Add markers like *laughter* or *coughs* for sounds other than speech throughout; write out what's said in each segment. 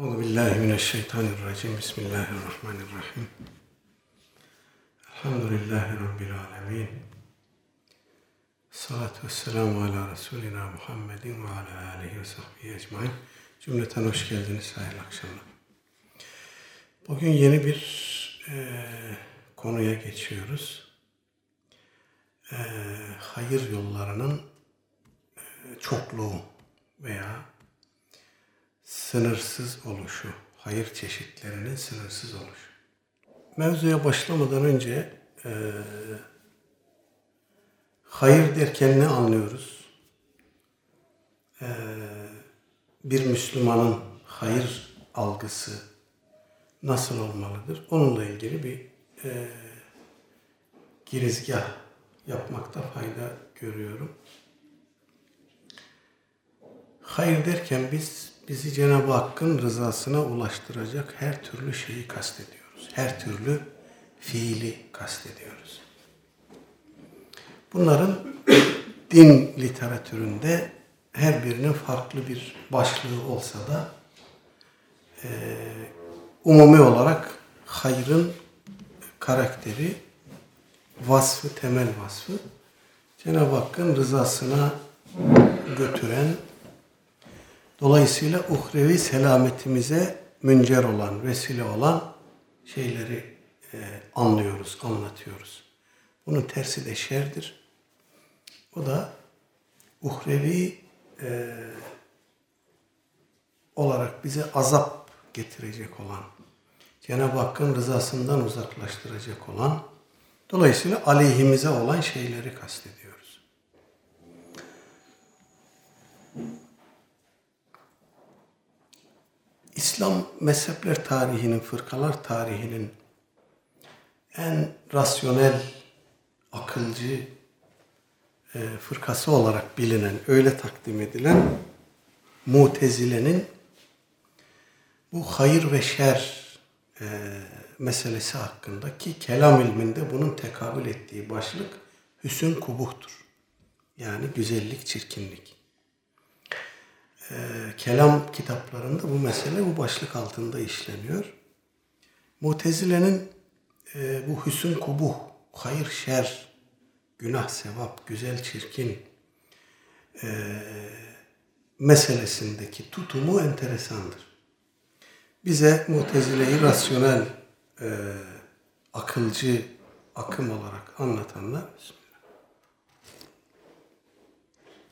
Euzu billahi mineşşeytanirracim. Bismillahirrahmanirrahim. Elhamdülillahi rabbil alamin. Salatu vesselamu ala Resulina Muhammedin ve ala alihi ve sahbihi ecmain. Cümleten hoş geldiniz, hayırlı akşamlar. Bugün yeni bir e, konuya geçiyoruz. E, hayır yollarının e, çokluğu veya sınırsız oluşu, hayır çeşitlerinin sınırsız oluşu. Mevzuya başlamadan önce e, hayır derken ne anlıyoruz? E, bir Müslümanın hayır algısı nasıl olmalıdır? Onunla ilgili bir e, girizgah yapmakta fayda görüyorum. Hayır derken biz bizi Cenab-ı Hakk'ın rızasına ulaştıracak her türlü şeyi kastediyoruz. Her türlü fiili kastediyoruz. Bunların *coughs* din literatüründe her birinin farklı bir başlığı olsa da e, umumi olarak hayrın karakteri, vasfı, temel vasfı Cenab-ı Hakk'ın rızasına götüren Dolayısıyla uhrevi selametimize müncer olan, vesile olan şeyleri e, anlıyoruz, anlatıyoruz. Bunun tersi de şerdir. O da uhrevi e, olarak bize azap getirecek olan, Cenab-ı Hakk'ın rızasından uzaklaştıracak olan, dolayısıyla aleyhimize olan şeyleri kastediyoruz. İslam mezhepler tarihinin, fırkalar tarihinin en rasyonel, akılcı e, fırkası olarak bilinen, öyle takdim edilen Mutezile'nin bu hayır ve şer e, meselesi hakkındaki kelam ilminde bunun tekabül ettiği başlık hüsün kubuhtur. Yani güzellik, çirkinlik e, kelam kitaplarında bu mesele bu başlık altında işleniyor. Mutezile'nin e, bu hüsün kubuh, hayır şer, günah sevap, güzel çirkin e, meselesindeki tutumu enteresandır. Bize Mutezile'yi rasyonel, e, akılcı akım olarak anlatanlar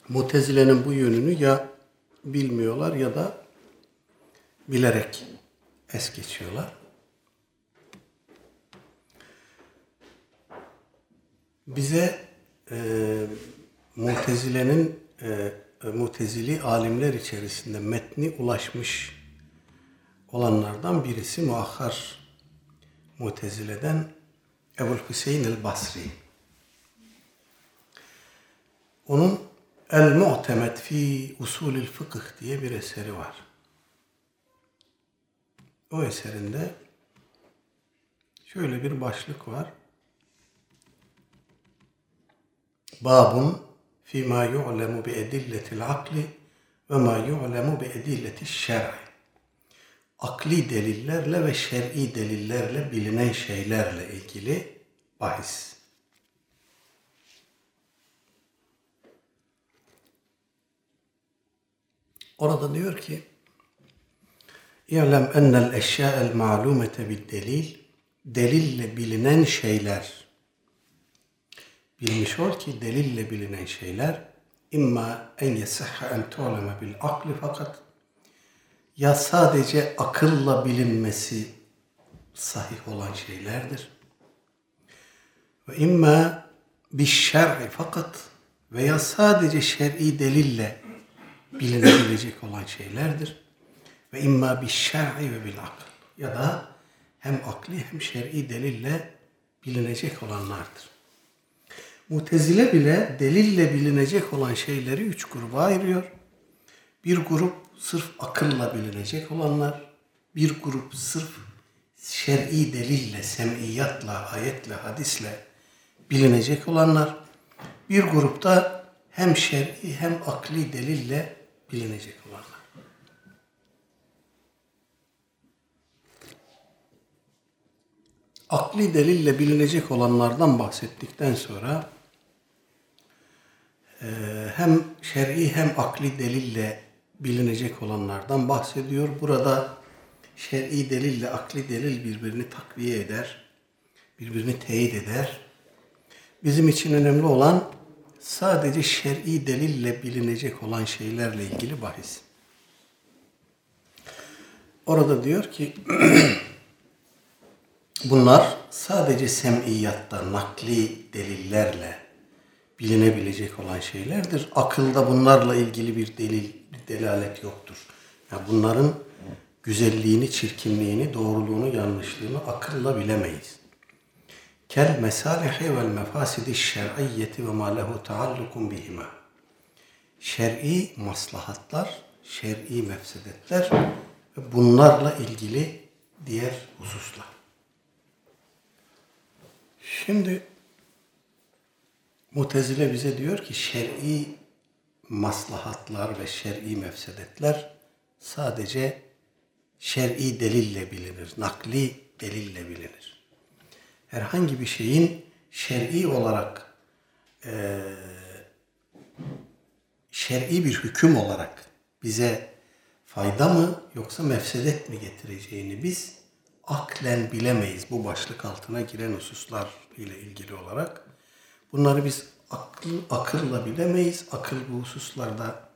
Mutezile'nin bu yönünü ya bilmiyorlar ya da bilerek es geçiyorlar. Bize e, Mutezile'nin e, Mutezili alimler içerisinde metni ulaşmış olanlardan birisi muahhar Mutezile'den Ebu'l Hüseyin el-Basri. Onun El-Mu'temed fi Usulül Fıkıh diye bir eseri var. O eserinde şöyle bir başlık var. Babun fi ma yu'lemu bi edilletil akli ve ma yu'lemu bi edilleti'ş şer'i. Akli delillerle ve şer'i delillerle bilinen şeylerle ilgili bahis. Orada diyor ki İ'lem ennel eşya'el ma'lumete bid delil delille bilinen şeyler bilmiş ol ki delille bilinen şeyler imma en yesihha en tu'leme bil akli fakat ya sadece akılla bilinmesi sahih olan şeylerdir. Ve imma bir şer'i fakat veya sadece şer'i delille bilinebilecek olan şeylerdir. Ve imma bir şer'i ve bil akıl. Ya da hem akli hem şer'i delille bilinecek olanlardır. Mutezile bile delille bilinecek olan şeyleri üç gruba ayırıyor. Bir grup sırf akılla bilinecek olanlar, bir grup sırf şer'i delille, semiyatla, ayetle, hadisle bilinecek olanlar, bir grupta hem şer'i hem akli delille bilinecek olanlar. Akli delille bilinecek olanlardan bahsettikten sonra e, hem şer'i hem akli delille bilinecek olanlardan bahsediyor. Burada şer'i delille akli delil birbirini takviye eder, birbirini teyit eder. Bizim için önemli olan sadece şer'i delille bilinecek olan şeylerle ilgili bahis. Orada diyor ki *clears throat* bunlar sadece sem'iyatta, nakli delillerle bilinebilecek olan şeylerdir. Akılda bunlarla ilgili bir delil, bir delalet yoktur. Yani bunların güzelliğini, çirkinliğini, doğruluğunu, yanlışlığını akılla bilemeyiz. Kel mesalihi vel mefasidi şer'iyyeti ve ma lehu taallukun bihima. Şer'i maslahatlar, şer'i mefsedetler ve bunlarla ilgili diğer hususlar. Şimdi Mutezile bize diyor ki şer'i maslahatlar ve şer'i mefsedetler sadece şer'i delille bilinir, nakli delille bilinir. Herhangi bir şeyin şer'i olarak e, şer'i bir hüküm olarak bize fayda mı yoksa mefsedet mi getireceğini biz aklen bilemeyiz bu başlık altına giren hususlar ile ilgili olarak. Bunları biz akıl, akılla bilemeyiz. Akıl bu hususlarda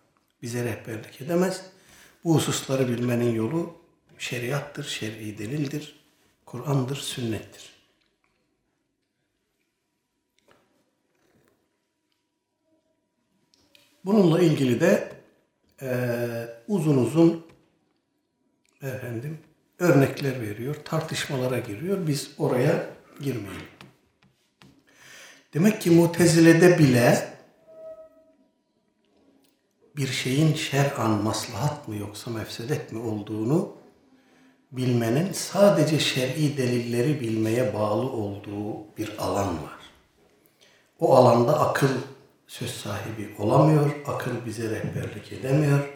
bize rehberlik edemez. Bu hususları bilmenin yolu şeriattır, şer'i delildir, Kur'an'dır, sünnettir. Bununla ilgili de e, uzun uzun efendim örnekler veriyor, tartışmalara giriyor. Biz oraya girmeyelim. Demek ki mutezilede bile bir şeyin şer'an maslahat mı yoksa mefsedet mi olduğunu bilmenin sadece şer'i delilleri bilmeye bağlı olduğu bir alan var. O alanda akıl söz sahibi olamıyor, akıl bize rehberlik edemiyor.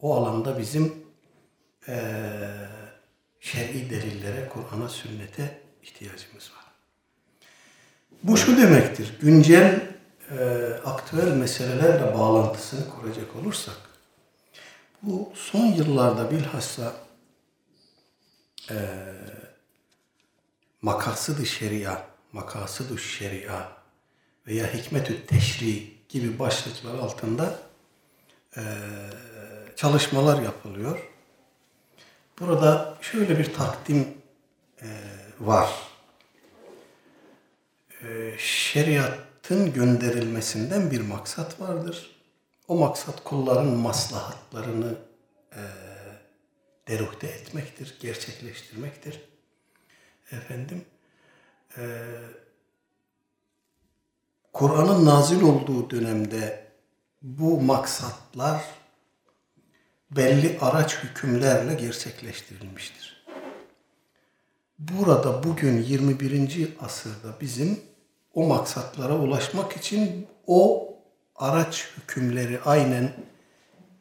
O alanda bizim e, şer'i delillere, Kur'an'a, sünnete ihtiyacımız var. Bu şu demektir, güncel e, aktüel meselelerle bağlantısını kuracak olursak, bu son yıllarda bilhassa e, makasıdı şeria, makasıdı şeria veya hikmetü teşri gibi başlıklar altında e, çalışmalar yapılıyor. Burada şöyle bir takdim e, var e, şeriatın gönderilmesinden bir maksat vardır. O maksat kulların maslahatlarını e, deruhte etmektir, gerçekleştirmektir. Efendim, e, Kur'an'ın nazil olduğu dönemde bu maksatlar belli araç hükümlerle gerçekleştirilmiştir. Burada bugün 21. asırda bizim o maksatlara ulaşmak için o araç hükümleri aynen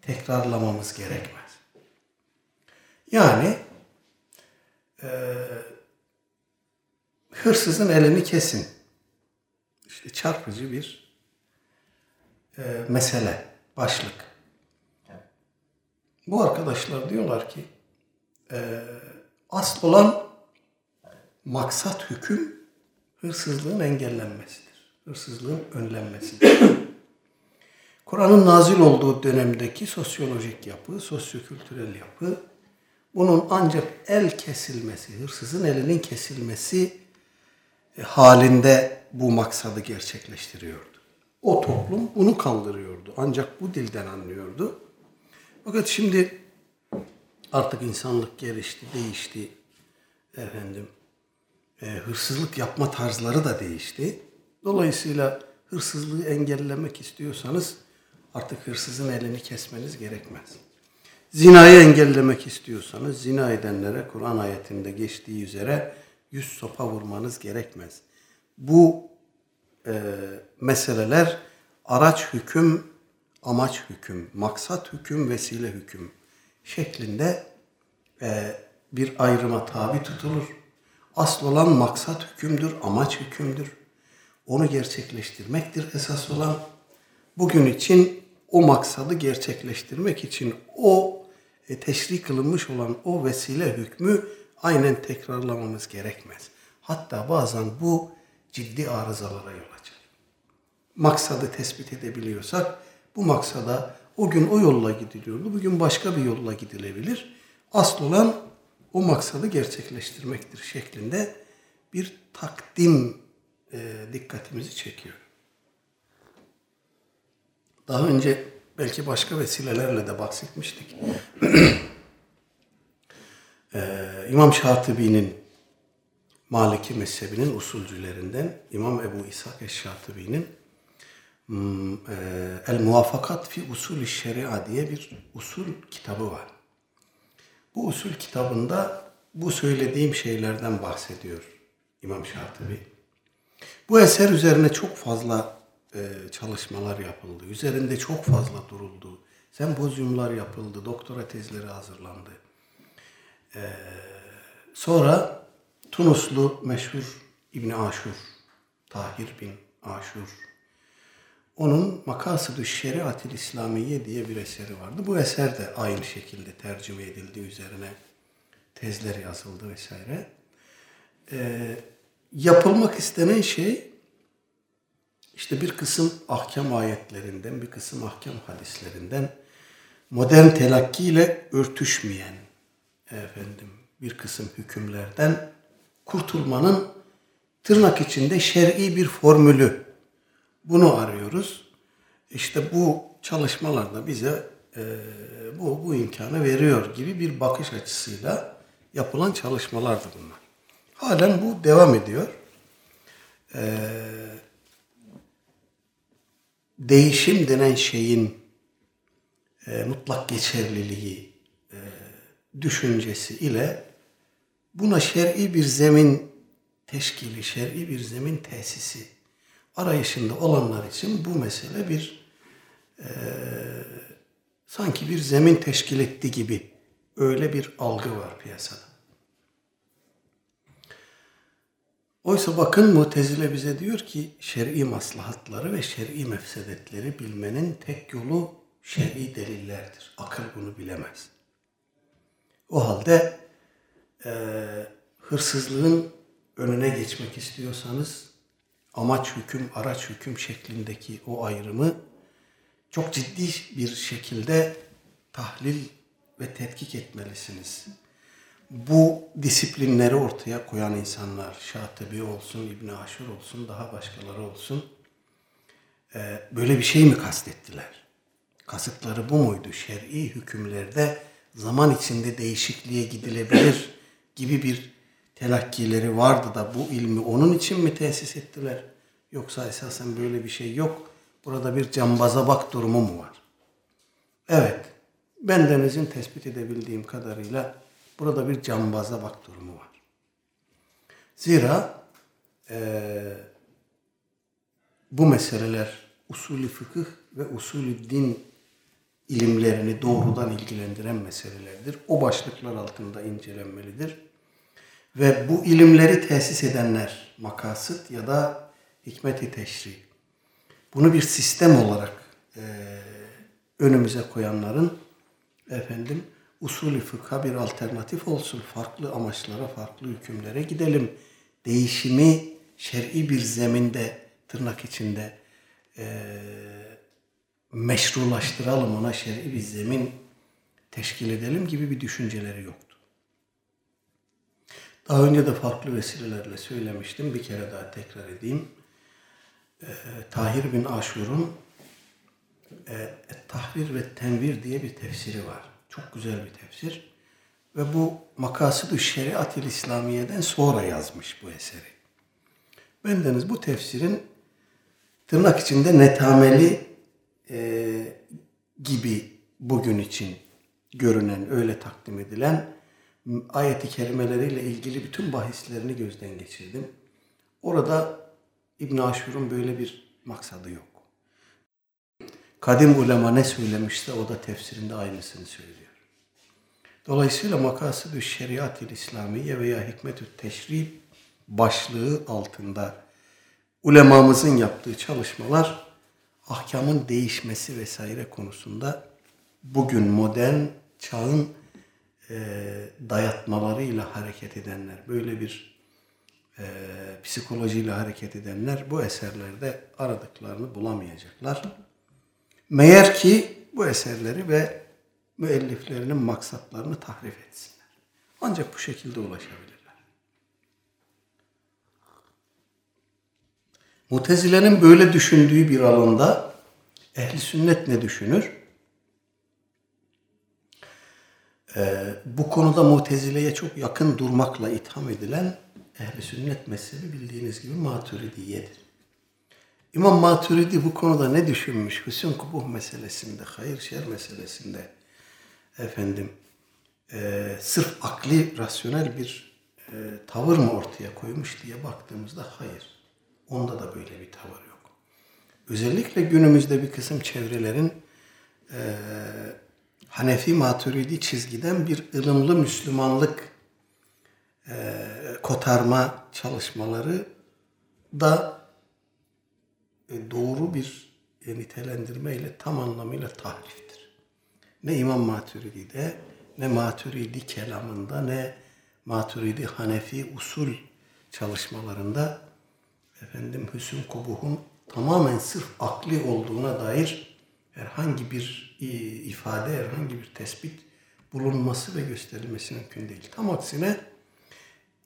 tekrarlamamız gerekmez. Yani e, hırsızın elini kesin. Çarpıcı bir e, mesele, başlık. Bu arkadaşlar diyorlar ki e, asıl olan maksat hüküm hırsızlığın engellenmesidir. Hırsızlığın önlenmesidir. *coughs* Kur'an'ın nazil olduğu dönemdeki sosyolojik yapı, sosyokültürel yapı bunun ancak el kesilmesi, hırsızın elinin kesilmesi e, halinde bu maksadı gerçekleştiriyordu. O toplum bunu kaldırıyordu. Ancak bu dilden anlıyordu. Fakat şimdi artık insanlık gelişti, değişti. Efendim, e, hırsızlık yapma tarzları da değişti. Dolayısıyla hırsızlığı engellemek istiyorsanız artık hırsızın elini kesmeniz gerekmez. Zinayı engellemek istiyorsanız zina edenlere Kur'an ayetinde geçtiği üzere yüz sopa vurmanız gerekmez. Bu e, meseleler araç hüküm, amaç hüküm, maksat hüküm, vesile hüküm şeklinde e, bir ayrıma tabi tutulur Asıl olan maksat hükümdür, amaç hükümdür. Onu gerçekleştirmektir esas olan. Bugün için o maksadı gerçekleştirmek için o e, teşri kılınmış olan o vesile hükmü aynen tekrarlamamız gerekmez. Hatta bazen bu ciddi arızalara yol açar. Maksadı tespit edebiliyorsak bu maksada o gün o yolla gidiliyordu, bugün başka bir yolla gidilebilir. Asıl olan o maksadı gerçekleştirmektir şeklinde bir takdim e, dikkatimizi çekiyor. Daha önce belki başka vesilelerle de bahsetmiştik. ee, *clears throat* İmam Şatibi'nin Maliki mezhebinin usulcülerinden İmam Ebu İshak Eş-Şatibi'nin hmm, e, El Muvafakat fi Usul Şeria diye bir usul kitabı var. Bu usul kitabında bu söylediğim şeylerden bahsediyor İmam Şatibi. Bu eser üzerine çok fazla e, çalışmalar yapıldı. Üzerinde çok fazla duruldu. Sempozyumlar yapıldı. Doktora tezleri hazırlandı. E, sonra Tunuslu meşhur İbni Aşur, Tahir bin Aşur, onun Makasıdü Şeriatil İslamiye diye bir eseri vardı. Bu eser de aynı şekilde tercüme edildi üzerine tezler yazıldı vesaire. Ee, yapılmak istenen şey işte bir kısım ahkam ayetlerinden, bir kısım ahkam hadislerinden modern telakki ile örtüşmeyen efendim bir kısım hükümlerden kurtulmanın tırnak içinde şer'i bir formülü. Bunu arıyoruz. İşte bu çalışmalarda bize e, bu, bu imkanı veriyor gibi bir bakış açısıyla yapılan çalışmalardı bunlar. Halen bu devam ediyor. Ee, değişim denen şeyin e, mutlak geçerliliği e, düşüncesi ile buna şer'i bir zemin teşkili, şer'i bir zemin tesisi arayışında olanlar için bu mesele bir e, sanki bir zemin teşkil etti gibi öyle bir algı var piyasada. Oysa bakın Mutezile bize diyor ki şer'i maslahatları ve şer'i mefsedetleri bilmenin tek yolu şer'i delillerdir. Akıl bunu bilemez. O halde e, hırsızlığın önüne geçmek istiyorsanız amaç hüküm, araç hüküm şeklindeki o ayrımı çok ciddi bir şekilde tahlil ve tetkik etmelisiniz bu disiplinleri ortaya koyan insanlar, Şatibi olsun, İbn Aşur olsun, daha başkaları olsun, e, böyle bir şey mi kastettiler? Kasıtları bu muydu? Şer'i hükümlerde zaman içinde değişikliğe gidilebilir gibi bir telakkileri vardı da bu ilmi onun için mi tesis ettiler? Yoksa esasen böyle bir şey yok. Burada bir cambaza bak durumu mu var? Evet, bendenizin tespit edebildiğim kadarıyla Burada bir cambaza bak durumu var. Zira e, bu meseleler usulü fıkıh ve usulü din ilimlerini doğrudan ilgilendiren meselelerdir. O başlıklar altında incelenmelidir. Ve bu ilimleri tesis edenler, makasıt ya da hikmeti teşri, bunu bir sistem olarak e, önümüze koyanların efendim usulü fıkha bir alternatif olsun. Farklı amaçlara, farklı hükümlere gidelim. Değişimi şer'i bir zeminde, tırnak içinde e, meşrulaştıralım, ona şer'i bir zemin teşkil edelim gibi bir düşünceleri yoktu. Daha önce de farklı vesilelerle söylemiştim. Bir kere daha tekrar edeyim. E, Tahir bin Aşur'un e, Tahrir ve Tenvir diye bir tefsiri var. Çok güzel bir tefsir. Ve bu Makasıd-ı Şeriat-ı İslamiye'den sonra yazmış bu eseri. Bendeniz bu tefsirin tırnak içinde netameli e, gibi bugün için görünen, öyle takdim edilen ayeti kerimeleriyle ilgili bütün bahislerini gözden geçirdim. Orada İbn Aşur'un böyle bir maksadı yok. Kadim ulema ne söylemişse o da tefsirinde aynısını söylüyor. Dolayısıyla makasıdü şeriat-ı İslamiye veya hikmetü teşrif başlığı altında ulemamızın yaptığı çalışmalar ahkamın değişmesi vesaire konusunda bugün modern çağın e, dayatmalarıyla hareket edenler, böyle bir e, psikolojiyle hareket edenler bu eserlerde aradıklarını bulamayacaklar. Meğer ki bu eserleri ve müelliflerinin maksatlarını tahrif etsinler. Ancak bu şekilde ulaşabilirler. Mutezile'nin böyle düşündüğü bir alanda ehli sünnet ne düşünür? Ee, bu konuda Mutezile'ye çok yakın durmakla itham edilen ehli sünnet mezhebi bildiğiniz gibi Maturidiyedir. İmam Maturidi bu konuda ne düşünmüş? Hüsn kubuh meselesinde, hayır şer meselesinde efendim e, sırf akli, rasyonel bir e, tavır mı ortaya koymuş diye baktığımızda hayır. Onda da böyle bir tavır yok. Özellikle günümüzde bir kısım çevrelerin e, Hanefi Maturidi çizgiden bir ılımlı Müslümanlık e, kotarma çalışmaları da e, doğru bir e, nitelendirme ile tam anlamıyla tahriftir. Ne İmam Maturidi'de ne Maturidi kelamında ne Maturidi Hanefi usul çalışmalarında efendim Hüsn Kubuh'un tamamen sırf akli olduğuna dair herhangi bir ifade, herhangi bir tespit bulunması ve gösterilmesi mümkün değil. Tam aksine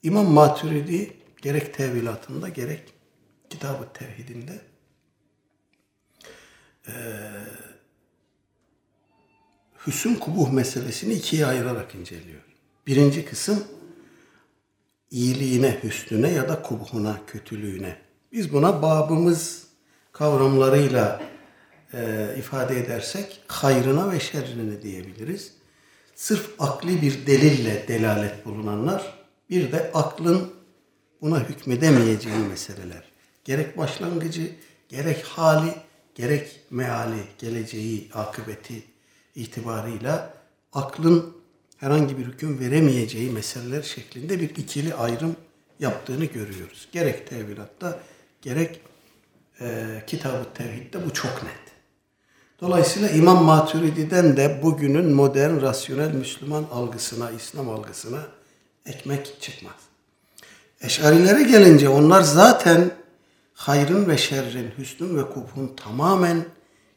İmam Maturidi gerek tevilatında gerek Kitab-ı Tevhidinde e, hüsn kubuh meselesini ikiye ayırarak inceliyor. Birinci kısım iyiliğine, hüsnüne ya da kubuhuna, kötülüğüne. Biz buna babımız kavramlarıyla e, ifade edersek hayrına ve şerrine diyebiliriz. Sırf akli bir delille delalet bulunanlar, bir de aklın buna hükmedemeyeceği meseleler. Gerek başlangıcı, gerek hali, gerek meali, geleceği, akıbeti itibarıyla aklın herhangi bir hüküm veremeyeceği meseleler şeklinde bir ikili ayrım yaptığını görüyoruz. Gerek tevilatta gerek e, Kitab-ı Tevhid'de bu çok net. Dolayısıyla İmam Maturidi'den de bugünün modern, rasyonel Müslüman algısına, İslam algısına ekmek çıkmaz. Eşarilere gelince onlar zaten hayrın ve şerrin, hüsnün ve kubhun tamamen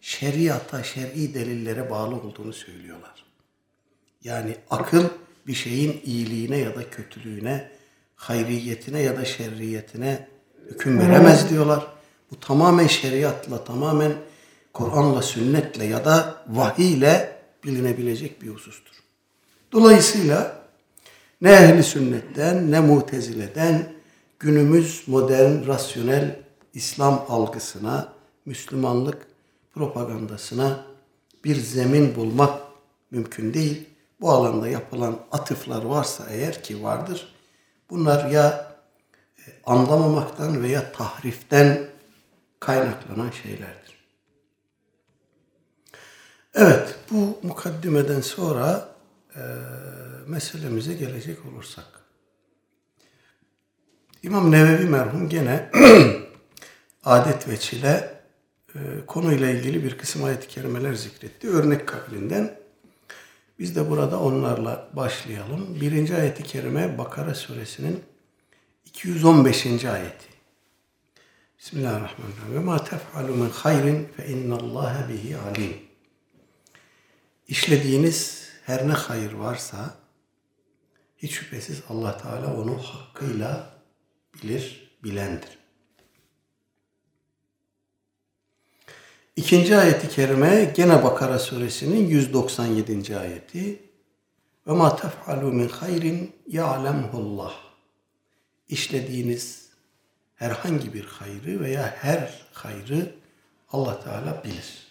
şeriata, şer'i delillere bağlı olduğunu söylüyorlar. Yani akıl bir şeyin iyiliğine ya da kötülüğüne, hayriyetine ya da şerriyetine hüküm veremez diyorlar. Bu tamamen şeriatla, tamamen Kur'an'la, sünnetle ya da vahiy ile bilinebilecek bir husustur. Dolayısıyla ne ehli sünnetten ne mutezileden günümüz modern, rasyonel İslam algısına, Müslümanlık propagandasına bir zemin bulmak mümkün değil. Bu alanda yapılan atıflar varsa eğer ki vardır, bunlar ya e, anlamamaktan veya tahriften kaynaklanan şeylerdir. Evet, bu mukaddimeden sonra e, meselemize gelecek olursak. İmam Nevevi merhum gene *clears throat* adet ve çile e, konuyla ilgili bir kısım ayet-i kerimeler zikretti. Örnek kabilinden biz de burada onlarla başlayalım. Birinci ayeti kerime Bakara suresinin 215. ayeti. Bismillahirrahmanirrahim. Ve ma tef'alu min hayrin fe innallaha bihi alim. İşlediğiniz her ne hayır varsa hiç şüphesiz Allah Teala onu hakkıyla bilir, bilendir. İkinci ayeti kerime gene Bakara suresinin 197. ayeti. Ve ma tef'alu min hayrin ya'lemhullah. İşlediğiniz herhangi bir hayrı veya her hayrı Allah Teala bilir.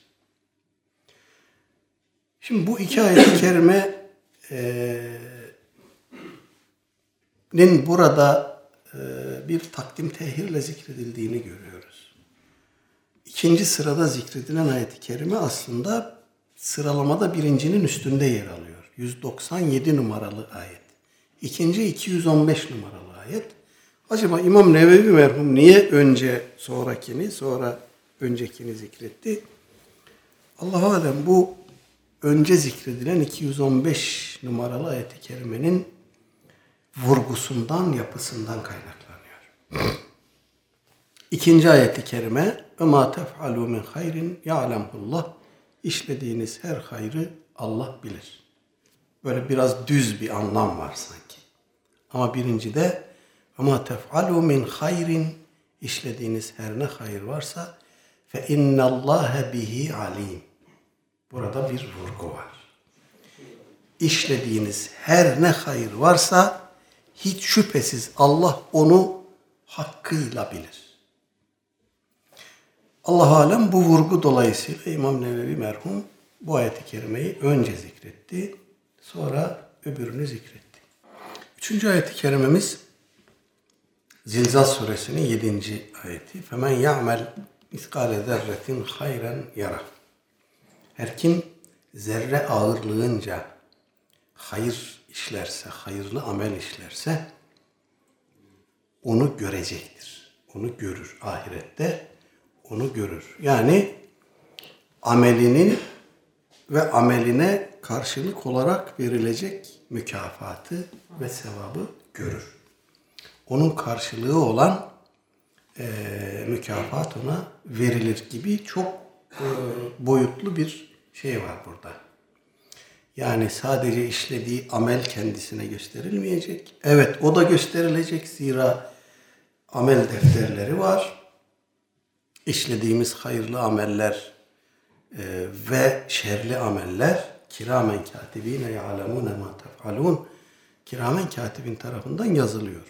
Şimdi bu iki ayet-i kerime nin burada bir takdim tehirle zikredildiğini görüyoruz. İkinci sırada zikredilen ayet-i kerime aslında sıralamada birincinin üstünde yer alıyor. 197 numaralı ayet. İkinci 215 numaralı ayet. Acaba İmam Nevevi merhum niye önce sonrakini, sonra öncekini zikretti? Allah alem bu önce zikredilen 215 numaralı ayet-i kerimenin vurgusundan, yapısından kaynaklanıyor. *clears throat* İkinci ayet-i kerime ve ma tef'alu min hayrin ya'lemullah işlediğiniz her hayrı Allah bilir. Böyle biraz düz bir anlam var sanki. Ama birincide ve ma tef'alu min hayrin işlediğiniz her ne hayır varsa fe innallâhe bihi alim. Burada bir vurgu var. İşlediğiniz her ne hayır varsa hiç şüphesiz Allah onu hakkıyla bilir. Allah alem bu vurgu dolayısıyla İmam Nevevi merhum bu ayet-i kerimeyi önce zikretti, sonra öbürünü zikretti. Üçüncü ayet-i kerimemiz Zilzal suresinin yedinci ayeti. Femen ya'mel miskale zerretin hayren yara. Her kim zerre ağırlığınca hayır işlerse, hayırlı amel işlerse onu görecektir. Onu görür ahirette onu görür. Yani amelinin ve ameline karşılık olarak verilecek mükafatı ve sevabı görür. Onun karşılığı olan e, mükafat ona verilir gibi çok boyutlu bir şey var burada. Yani sadece işlediği amel kendisine gösterilmeyecek. Evet o da gösterilecek zira amel defterleri var işlediğimiz hayırlı ameller e, ve şerli ameller kiramen katibine ya'lemune ma tef'alun kiramen katibin tarafından yazılıyor.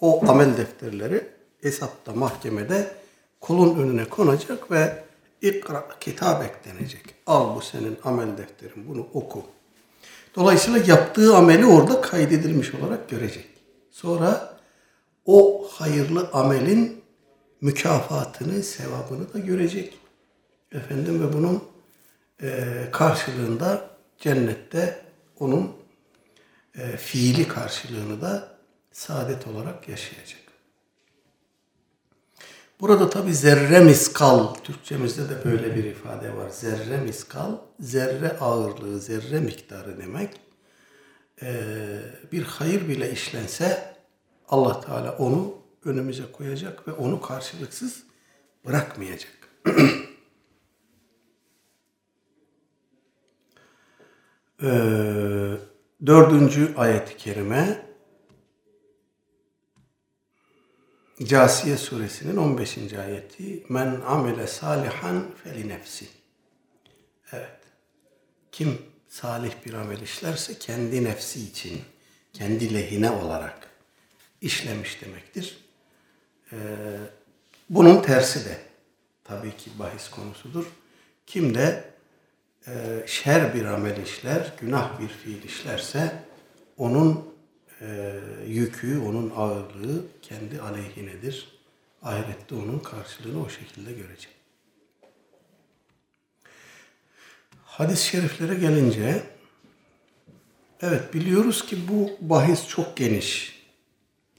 O amel defterleri hesapta mahkemede kulun önüne konacak ve ikra kitap eklenecek. Al bu senin amel defterin bunu oku. Dolayısıyla yaptığı ameli orada kaydedilmiş olarak görecek. Sonra o hayırlı amelin mükafatını, sevabını da görecek. Efendim ve bunun e, karşılığında cennette onun e, fiili karşılığını da saadet olarak yaşayacak. Burada tabi zerre miskal, Türkçemizde de böyle bir ifade var. Zerre miskal, zerre ağırlığı, zerre miktarı demek. Ee, bir hayır bile işlense Allah Teala onu önümüze koyacak ve onu karşılıksız bırakmayacak. *clears throat* ee, dördüncü ayet-i kerime Casiye suresinin 15. ayeti Men amile salihan feli nefsi Evet. Kim salih bir amel işlerse kendi nefsi için, kendi lehine olarak işlemiş demektir. Ee, bunun tersi de tabii ki bahis konusudur. Kim de e, şer bir amel işler, günah bir fiil işlerse onun e, yükü, onun ağırlığı kendi aleyhinedir. Ahirette onun karşılığını o şekilde görecek. Hadis-i şeriflere gelince evet biliyoruz ki bu bahis çok geniş.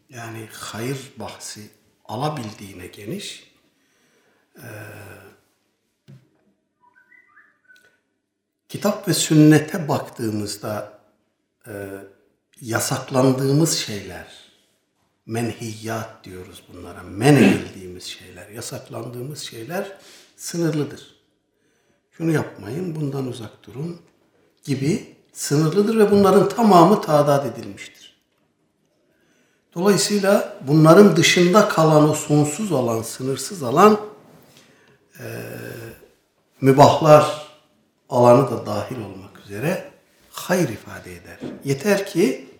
Yani hayır bahsi alabildiğine geniş. Ee, kitap ve sünnete baktığımızda e, yasaklandığımız şeyler, menhiyat diyoruz bunlara, men edildiğimiz şeyler, yasaklandığımız şeyler sınırlıdır. Şunu yapmayın, bundan uzak durun gibi sınırlıdır ve bunların tamamı tadat edilmiştir. Dolayısıyla bunların dışında kalan o sonsuz olan, sınırsız alan e, mübahlar alanı da dahil olmak üzere hayır ifade eder. Yeter ki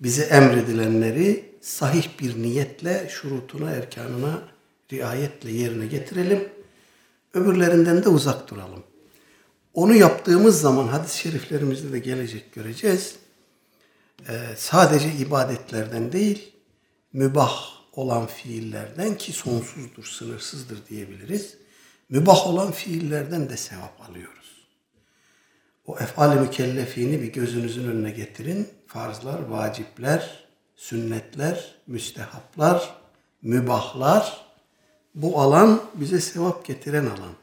bize emredilenleri sahih bir niyetle, şurutuna, erkanına riayetle yerine getirelim. Öbürlerinden de uzak duralım. Onu yaptığımız zaman hadis-i şeriflerimizde de gelecek göreceğiz e, sadece ibadetlerden değil, mübah olan fiillerden ki sonsuzdur, sınırsızdır diyebiliriz. Mübah olan fiillerden de sevap alıyoruz. O efal-i mükellefini bir gözünüzün önüne getirin. Farzlar, vacipler, sünnetler, müstehaplar, mübahlar bu alan bize sevap getiren alan.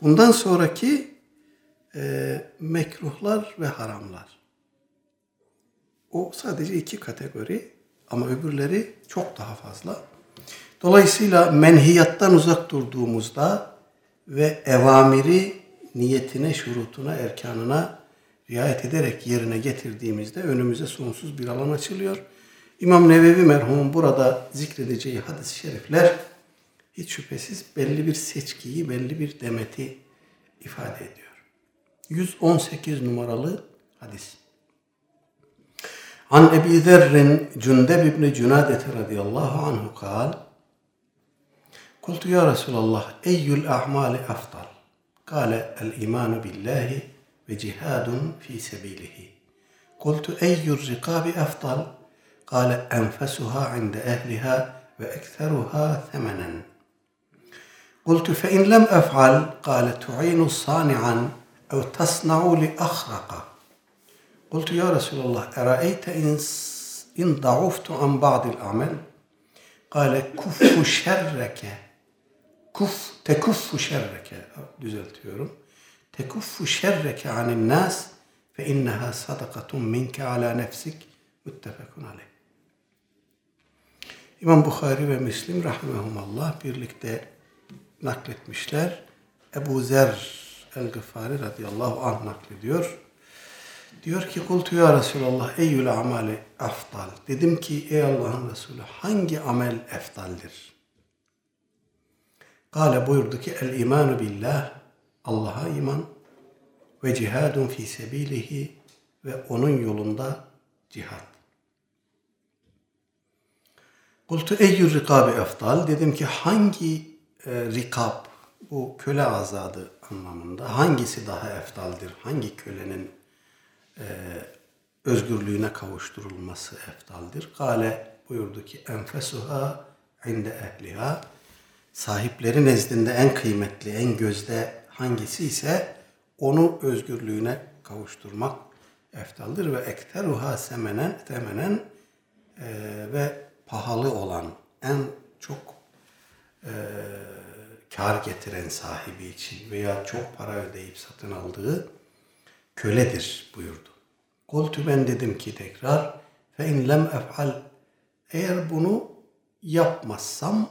Bundan sonraki e, mekruhlar ve haramlar. O sadece iki kategori ama öbürleri çok daha fazla. Dolayısıyla menhiyattan uzak durduğumuzda ve evamiri niyetine, şurutuna, erkanına riayet ederek yerine getirdiğimizde önümüze sonsuz bir alan açılıyor. İmam Nevevi merhumun burada zikredeceği hadis-i şerifler hiç şüphesiz belli bir seçkiyi, belli bir demeti ifade ediyor. 118 numaralı hadis. An Ebi Zerrin Cündeb İbni Cünadete radıyallahu anhu kal Kultu ya Resulallah eyyül a'mali afdal قال الإيمان بالله وجهاد في سبيله. قلت أي الرقاب أفضل؟ قال أنفسها عند أهلها وأكثرها ثمنا. قلت فإن لم أفعل قال تعين صانعا أو تصنع لأخرق. قلت يا رسول الله أرأيت إن ضعفت عن بعض الأعمال؟ قال كف شرك. Kuf tekuffu şerreke düzeltiyorum. Tekuffu şerreke anin nas fe inneha sadakatun minke ala nefsik muttefekun aleyh. İmam Bukhari ve Müslim rahimehumallah birlikte nakletmişler. Ebu Zer el-Gıfari radıyallahu anh naklediyor. Diyor ki kultu ya Resulallah eyyül amali afdal. Dedim ki ey Allah'ın Resulü hangi amel eftaldir? Kale buyurdu ki el imanu billah Allah'a iman ve cihadun fi sebilihi ve onun yolunda cihat. Kultu eyyü rikabi eftal. Dedim ki hangi e, rikab bu köle azadı anlamında hangisi daha eftaldir? Hangi kölenin e, özgürlüğüne kavuşturulması eftaldir? Kale buyurdu ki enfesuha inde ehliha sahipleri nezdinde en kıymetli, en gözde hangisi ise onu özgürlüğüne kavuşturmak eftaldir ve ekteruha semenen temenen e, ve pahalı olan en çok e, kar getiren sahibi için veya çok para ödeyip satın aldığı köledir buyurdu. Kultu ben dedim ki tekrar fe in lem ef'al eğer bunu yapmazsam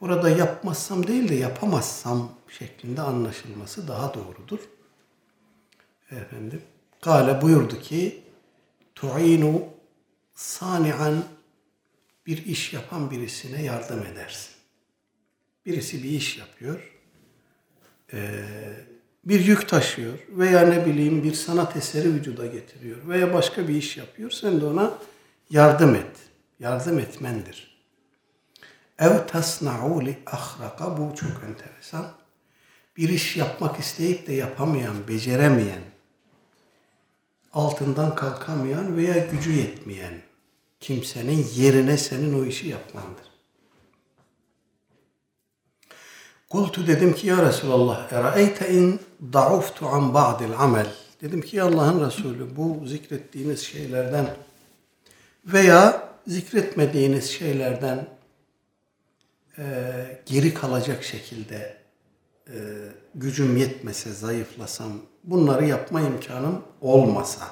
burada yapmazsam değil de yapamazsam şeklinde anlaşılması daha doğrudur. Efendim, Kale buyurdu ki tu'inu sani'an bir iş yapan birisine yardım edersin. Birisi bir iş yapıyor, bir yük taşıyor veya ne bileyim bir sanat eseri vücuda getiriyor veya başka bir iş yapıyor. Sen de ona yardım et. Yardım etmendir. Ev tasna'u li ahraka bu çok enteresan. Bir iş yapmak isteyip de yapamayan, beceremeyen, altından kalkamayan veya gücü yetmeyen kimsenin yerine senin o işi yapmandır. Kultu dedim ki ya Resulallah eraeyte in da'uftu an ba'dil amel. Dedim ki ya Allah'ın Resulü bu zikrettiğiniz şeylerden veya zikretmediğiniz şeylerden e, geri kalacak şekilde e, gücüm yetmese, zayıflasam, bunları yapma imkanım olmasa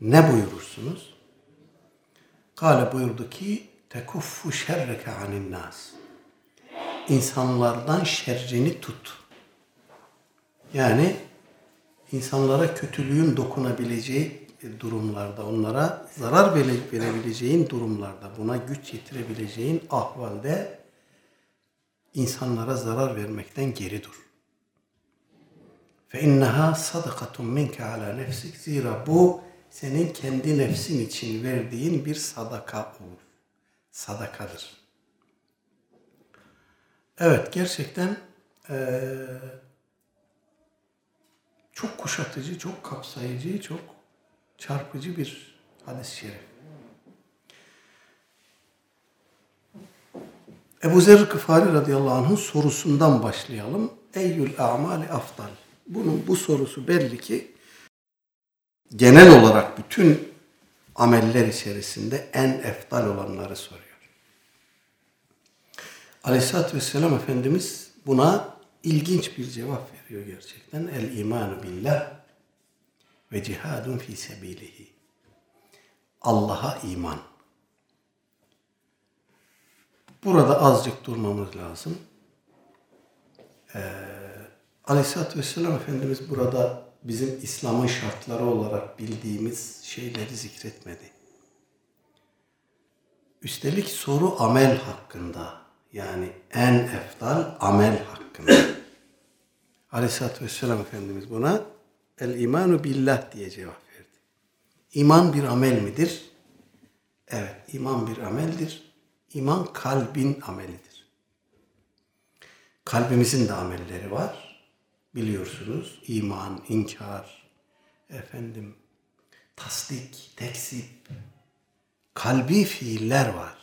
ne buyurursunuz? Kale buyurdu ki tekuffu şerreke anin nas. İnsanlardan şerrini tut. Yani insanlara kötülüğün dokunabileceği durumlarda, onlara zarar verebileceğin durumlarda, buna güç yetirebileceğin ahvalde insanlara zarar vermekten geri dur. Fe inneha sadakatun minke ala nefsik. Zira bu senin kendi nefsin için verdiğin bir sadaka olur. Sadakadır. Evet gerçekten ee, çok kuşatıcı, çok kapsayıcı, çok çarpıcı bir hadis-i şerif. Ebu Zer Gıfari radıyallahu anh'ın sorusundan başlayalım. Eyyül a'mali afdal. Bunun bu sorusu belli ki genel olarak bütün ameller içerisinde en eftal olanları soruyor. Aleyhisselatü Vesselam Efendimiz buna ilginç bir cevap veriyor gerçekten. El imanu billah ve cihadun fi sebilihi. Allah'a iman. Burada azıcık durmamız lazım. Ee, Aleyhisselatü Vesselam Efendimiz burada bizim İslam'ın şartları olarak bildiğimiz şeyleri zikretmedi. Üstelik soru amel hakkında yani en eftal amel hakkında. *clears throat* Aleyhisselatü Vesselam Efendimiz buna el imanu billah diye cevap verdi. İman bir amel midir? Evet, iman bir ameldir. İman kalbin amelidir. Kalbimizin de amelleri var. Biliyorsunuz iman, inkar, efendim tasdik, tekzip, kalbi fiiller var.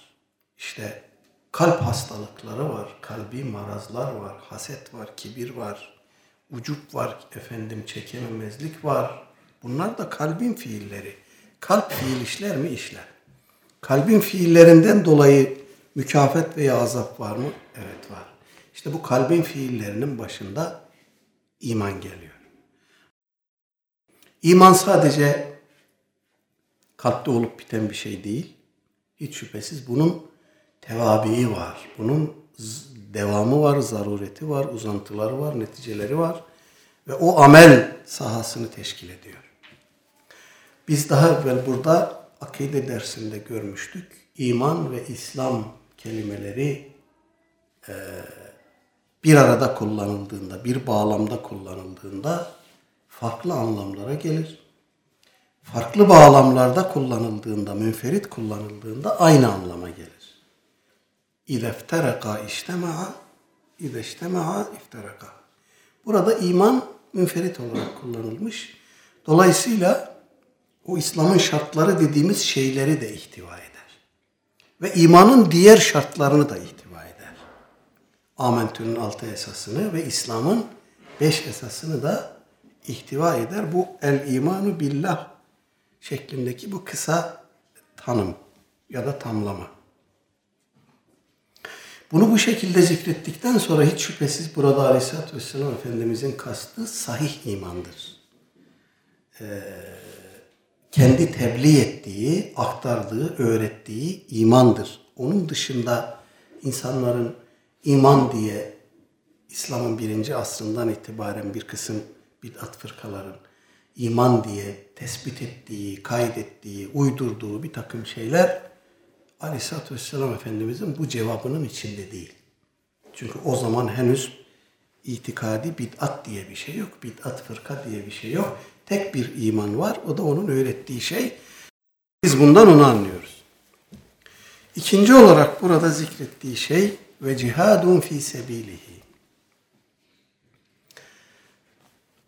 İşte kalp hastalıkları var, kalbi marazlar var, haset var, kibir var, ucup var, efendim çekememezlik var. Bunlar da kalbin fiilleri. Kalp fiil işler mi? işler. Kalbin fiillerinden dolayı mükafat veya azap var mı? Evet var. İşte bu kalbin fiillerinin başında iman geliyor. İman sadece kalpte olup biten bir şey değil. Hiç şüphesiz bunun tevabii var. Bunun devamı var, zarureti var, uzantıları var, neticeleri var. Ve o amel sahasını teşkil ediyor. Biz daha evvel burada akide dersinde görmüştük. İman ve İslam kelimeleri e, bir arada kullanıldığında, bir bağlamda kullanıldığında farklı anlamlara gelir. Farklı bağlamlarda kullanıldığında, münferit kullanıldığında aynı anlama gelir. İze iftereka iştema'a, ize iştema'a iftereka. Burada iman münferit olarak kullanılmış. Dolayısıyla o İslam'ın şartları dediğimiz şeyleri de ihtiva eder. Ve imanın diğer şartlarını da ihtiva eder. Amentü'nün altı esasını ve İslam'ın beş esasını da ihtiva eder. Bu el imanu billah şeklindeki bu kısa tanım ya da tamlama. Bunu bu şekilde zikrettikten sonra hiç şüphesiz burada Aleyhisselatü Vesselam Efendimizin kastı sahih imandır. Ee, kendi tebliğ ettiği, aktardığı, öğrettiği imandır. Onun dışında insanların iman diye İslam'ın birinci asrından itibaren bir kısım bid'at fırkaların iman diye tespit ettiği, kaydettiği, uydurduğu bir takım şeyler Aleyhisselatü Vesselam Efendimizin bu cevabının içinde değil. Çünkü o zaman henüz itikadi bid'at diye bir şey yok. Bid'at fırka diye bir şey yok. Tek bir iman var. O da onun öğrettiği şey. Biz bundan onu anlıyoruz. İkinci olarak burada zikrettiği şey ve cihadun fi sebilihi.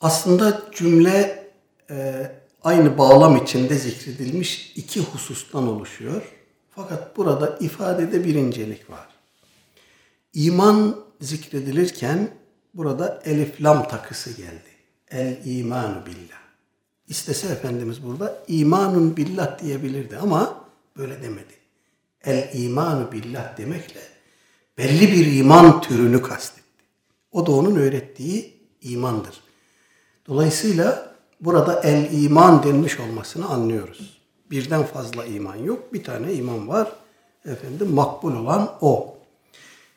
Aslında cümle e, aynı bağlam içinde zikredilmiş iki husustan oluşuyor. Fakat burada ifadede bir incelik var. İman zikredilirken burada elif lam takısı geldi. El imanu billah. İstese Efendimiz burada imanun billah diyebilirdi ama böyle demedi. El imanu billah demekle belli bir iman türünü kastetti. O da onun öğrettiği imandır. Dolayısıyla burada el iman denmiş olmasını anlıyoruz birden fazla iman yok. Bir tane iman var. Efendim makbul olan o.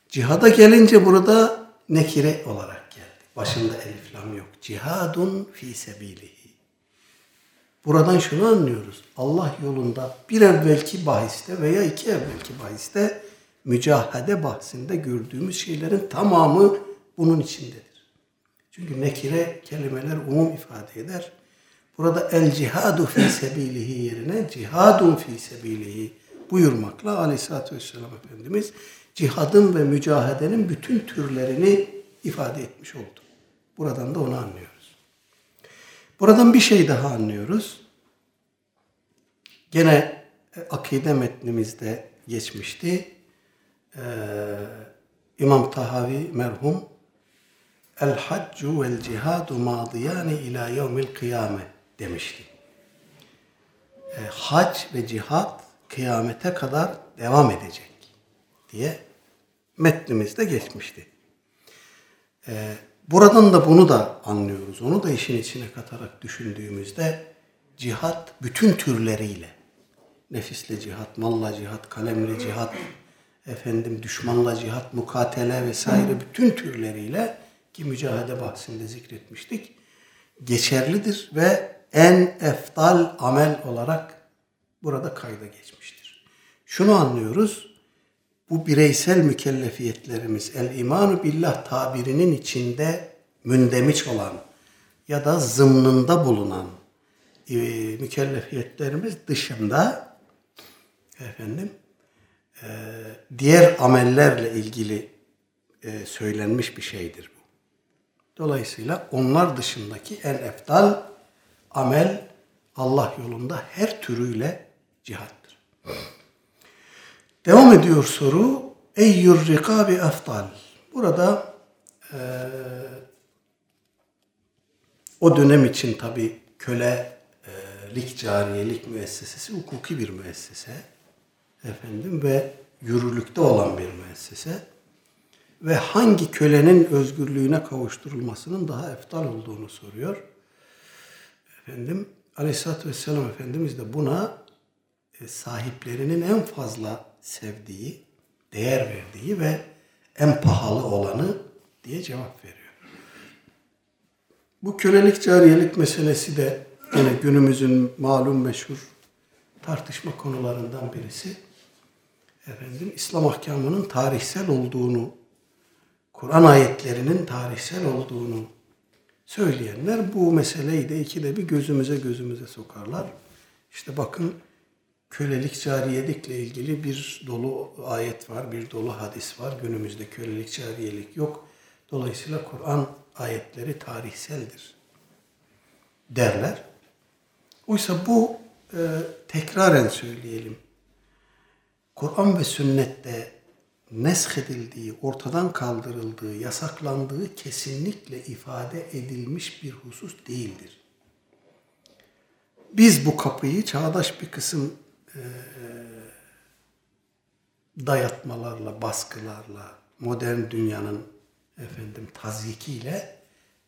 Cihada gelince burada nekire olarak geldi. Başında elif lam yok. Cihadun fi sebilihi. Buradan şunu anlıyoruz. Allah yolunda bir evvelki bahiste veya iki evvelki bahiste mücahede bahsinde gördüğümüz şeylerin tamamı bunun içindedir. Çünkü nekire kelimeler umum ifade eder. Burada el cihadu fi sebilihi yerine cihadun fi sebilihi buyurmakla aleyhissalatü vesselam Efendimiz cihadın ve mücahedenin bütün türlerini ifade etmiş oldu. Buradan da onu anlıyoruz. Buradan bir şey daha anlıyoruz. Gene e, akide metnimizde geçmişti. Ee, İmam Tahavi merhum El haccu vel cihadu madiyani ila yevmil kıyamet demişti. e, hac ve cihat kıyamete kadar devam edecek diye metnimizde geçmişti. E, buradan da bunu da anlıyoruz. Onu da işin içine katarak düşündüğümüzde cihat bütün türleriyle nefisle cihat, malla cihat, kalemle cihat, efendim düşmanla cihat, mukatele vesaire bütün türleriyle ki mücahede bahsinde zikretmiştik geçerlidir ve en eftal amel olarak burada kayda geçmiştir. Şunu anlıyoruz. Bu bireysel mükellefiyetlerimiz el imanu billah tabirinin içinde mündemiş olan ya da zımnında bulunan e, mükellefiyetlerimiz dışında efendim e, diğer amellerle ilgili e, söylenmiş bir şeydir bu. Dolayısıyla onlar dışındaki en eftal amel Allah yolunda her türüyle cihattır. Devam ediyor soru. Eyyur rikabi eftal. Burada e, o dönem için tabi kölelik, cariyelik müessesesi hukuki bir müessese. Efendim ve yürürlükte olan bir müessese. Ve hangi kölenin özgürlüğüne kavuşturulmasının daha eftal olduğunu soruyor. Efendim Aleyhisselatü Vesselam Efendimiz de buna e, sahiplerinin en fazla sevdiği, değer verdiği ve en pahalı olanı diye cevap veriyor. Bu kölelik cariyelik meselesi de yine günümüzün malum meşhur tartışma konularından birisi. Efendim İslam ahkamının tarihsel olduğunu, Kur'an ayetlerinin tarihsel olduğunu söyleyenler bu meseleyi de ikide bir gözümüze gözümüze sokarlar. İşte bakın kölelik cariyelikle ilgili bir dolu ayet var, bir dolu hadis var. Günümüzde kölelik cariyelik yok. Dolayısıyla Kur'an ayetleri tarihseldir derler. Oysa bu e, tekraren söyleyelim. Kur'an ve sünnette neshedildiği, ortadan kaldırıldığı, yasaklandığı kesinlikle ifade edilmiş bir husus değildir. Biz bu kapıyı çağdaş bir kısım e, dayatmalarla, baskılarla, modern dünyanın efendim tazyikiyle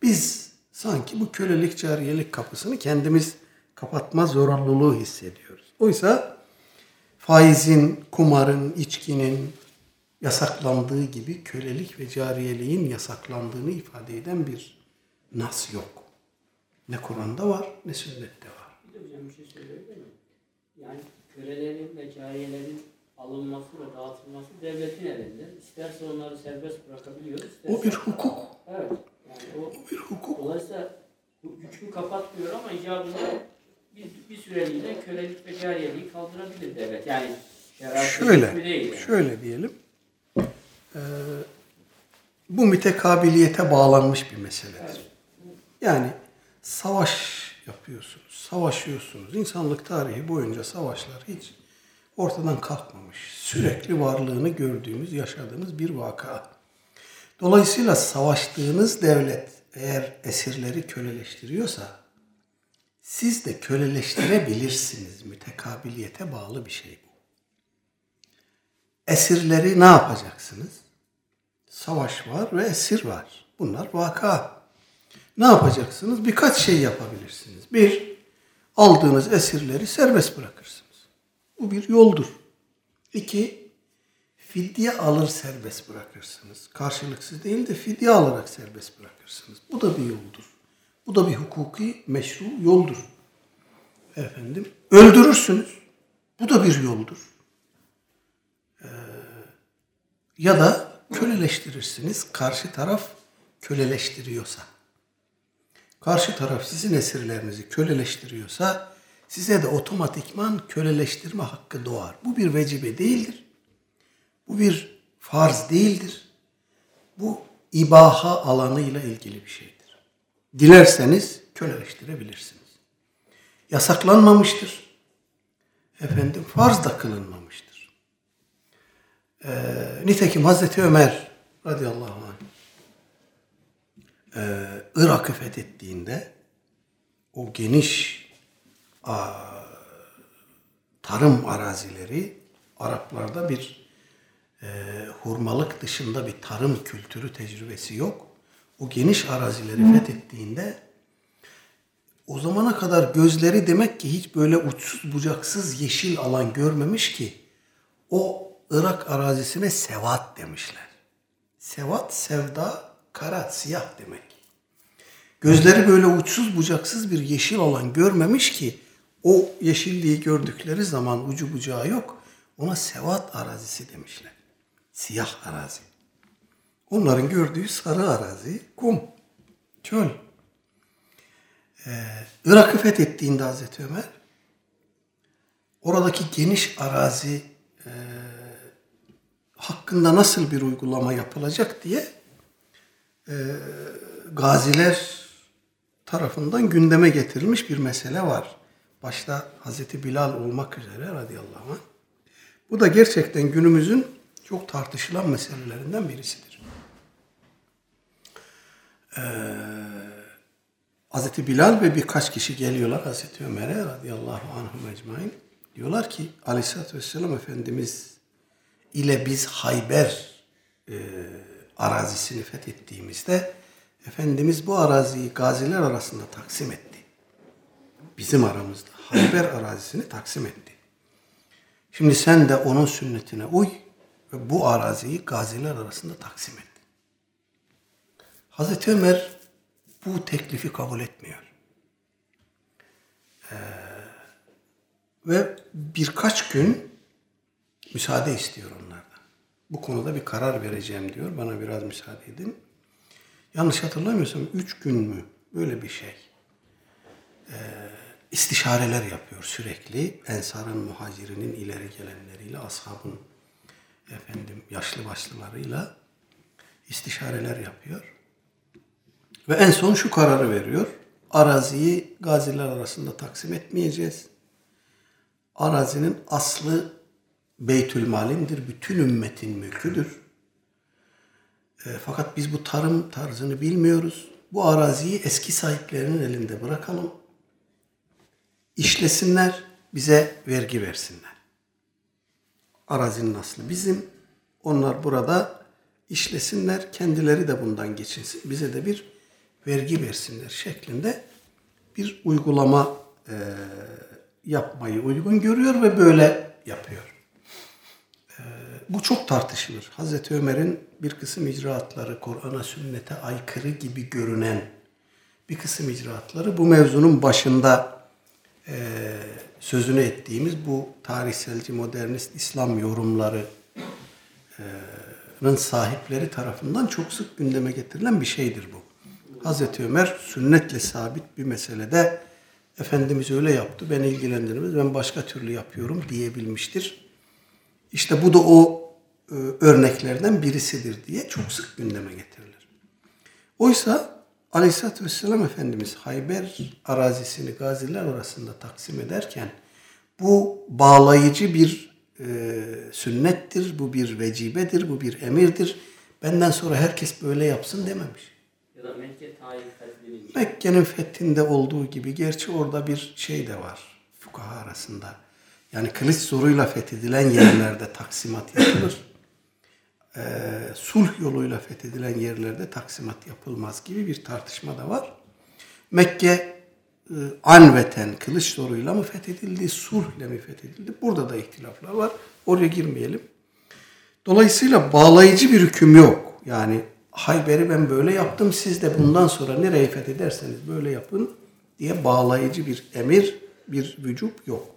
biz sanki bu kölelik cariyelik kapısını kendimiz kapatma zorunluluğu hissediyoruz. Oysa faizin, kumarın, içkinin, yasaklandığı gibi kölelik ve cariyeliğin yasaklandığını ifade eden bir nas yok. Ne Kur'an'da var ne sünnette var. Bir de hocam bir şey kölelerin ve cariyelerin alınması ve dağıtılması devletin elinde. İsterse onları serbest bırakabiliyor. Isterse... O bir hukuk. Evet. Yani o, O bir hukuk. dolayısıyla bu hükmü kapatmıyor ama icabında bir, bir süreliğine kölelik ve cariyeliği kaldırabilir devlet. Yani Şöyle, değil yani. şöyle diyelim. Ee, bu mütekabiliyete bağlanmış bir meseledir. Evet. Yani savaş yapıyorsunuz, savaşıyorsunuz. İnsanlık tarihi boyunca savaşlar hiç ortadan kalkmamış. Sürekli varlığını gördüğümüz, yaşadığımız bir vaka. Dolayısıyla savaştığınız devlet eğer esirleri köleleştiriyorsa siz de köleleştirebilirsiniz. Mütekabiliyete bağlı bir şey bu. Esirleri ne yapacaksınız? Savaş var ve esir var. Bunlar vaka. Ne yapacaksınız? Birkaç şey yapabilirsiniz. Bir, aldığınız esirleri serbest bırakırsınız. Bu bir yoldur. İki, fidye alır serbest bırakırsınız. Karşılıksız değil de fidye alarak serbest bırakırsınız. Bu da bir yoldur. Bu da bir hukuki meşru yoldur. Efendim, öldürürsünüz. Bu da bir yoldur. Ee, ya da köleleştirirsiniz. Karşı taraf köleleştiriyorsa. Karşı taraf sizin esirlerinizi köleleştiriyorsa size de otomatikman köleleştirme hakkı doğar. Bu bir vecibe değildir. Bu bir farz değildir. Bu ibaha alanıyla ilgili bir şeydir. Dilerseniz köleleştirebilirsiniz. Yasaklanmamıştır. Efendim farz da kılınmamıştır. Ee, nitekim Hazreti Ömer radıyallahu anh e, Irak'ı fethettiğinde o geniş a, tarım arazileri Araplarda bir e, hurmalık dışında bir tarım kültürü tecrübesi yok. O geniş arazileri fethettiğinde o zamana kadar gözleri demek ki hiç böyle uçsuz bucaksız yeşil alan görmemiş ki o Irak arazisine sevat demişler. Sevat, sevda, kara, siyah demek. Gözleri böyle uçsuz bucaksız bir yeşil alan görmemiş ki o yeşilliği gördükleri zaman ucu bucağı yok. Ona sevat arazisi demişler. Siyah arazi. Onların gördüğü sarı arazi, kum, çöl. Ee, Irak'ı fethettiğinde Hazreti Ömer oradaki geniş arazi e, hakkında nasıl bir uygulama yapılacak diye e, gaziler tarafından gündeme getirilmiş bir mesele var. Başta Hazreti Bilal olmak üzere radıyallahu anh. Bu da gerçekten günümüzün çok tartışılan meselelerinden birisidir. Ee, Hazreti Bilal ve birkaç kişi geliyorlar Hazreti Ömer'e radıyallahu anhum ecmain. Diyorlar ki aleyhissalatü vesselam Efendimiz ile biz Hayber e, arazisini fethettiğimizde Efendimiz bu araziyi gaziler arasında taksim etti. Bizim aramızda Hayber arazisini taksim etti. Şimdi sen de onun sünnetine uy ve bu araziyi gaziler arasında taksim et. Hazreti Ömer bu teklifi kabul etmiyor. Ee, ve birkaç gün müsaade istiyor onlardan. Bu konuda bir karar vereceğim diyor. Bana biraz müsaade edin. Yanlış hatırlamıyorsam üç gün mü? Böyle bir şey. Ee, istişareler yapıyor sürekli. Ensarın, muhacirinin ileri gelenleriyle, ashabın efendim yaşlı başlılarıyla istişareler yapıyor. Ve en son şu kararı veriyor. Araziyi gaziler arasında taksim etmeyeceğiz. Arazinin aslı Beytül Malindir. Bütün ümmetin mülküdür. E, fakat biz bu tarım tarzını bilmiyoruz. Bu araziyi eski sahiplerinin elinde bırakalım. İşlesinler, bize vergi versinler. Arazinin aslı bizim. Onlar burada işlesinler, kendileri de bundan geçinsin. Bize de bir vergi versinler şeklinde bir uygulama e, yapmayı uygun görüyor ve böyle yapıyor. Bu çok tartışılır. Hazreti Ömer'in bir kısım icraatları Kur'an'a, sünnete aykırı gibi görünen bir kısım icraatları bu mevzunun başında e, sözünü ettiğimiz bu tarihselci modernist İslam yorumları e, sahipleri tarafından çok sık gündeme getirilen bir şeydir bu. Hazreti Ömer sünnetle sabit bir meselede Efendimiz öyle yaptı, beni ilgilendirmez, ben başka türlü yapıyorum diyebilmiştir. İşte bu da o e, örneklerden birisidir diye çok sık gündeme getirilir. Oysa Aleyhisselatü Vesselam Efendimiz Hayber arazisini gaziler arasında taksim ederken bu bağlayıcı bir e, sünnettir, bu bir vecibedir, bu bir emirdir. Benden sonra herkes böyle yapsın dememiş. Mekke'nin fethinde olduğu gibi gerçi orada bir şey de var fukaha arasında. Yani kılıç zoruyla fethedilen yerlerde taksimat yapılır. Ee, sulh yoluyla fethedilen yerlerde taksimat yapılmaz gibi bir tartışma da var. Mekke e, anveten kılıç zoruyla mı fethedildi, sulhle mi fethedildi? Burada da ihtilaflar var. Oraya girmeyelim. Dolayısıyla bağlayıcı bir hüküm yok. Yani Hayber'i ben böyle yaptım siz de bundan sonra nereye fethederseniz böyle yapın diye bağlayıcı bir emir, bir vücut yok.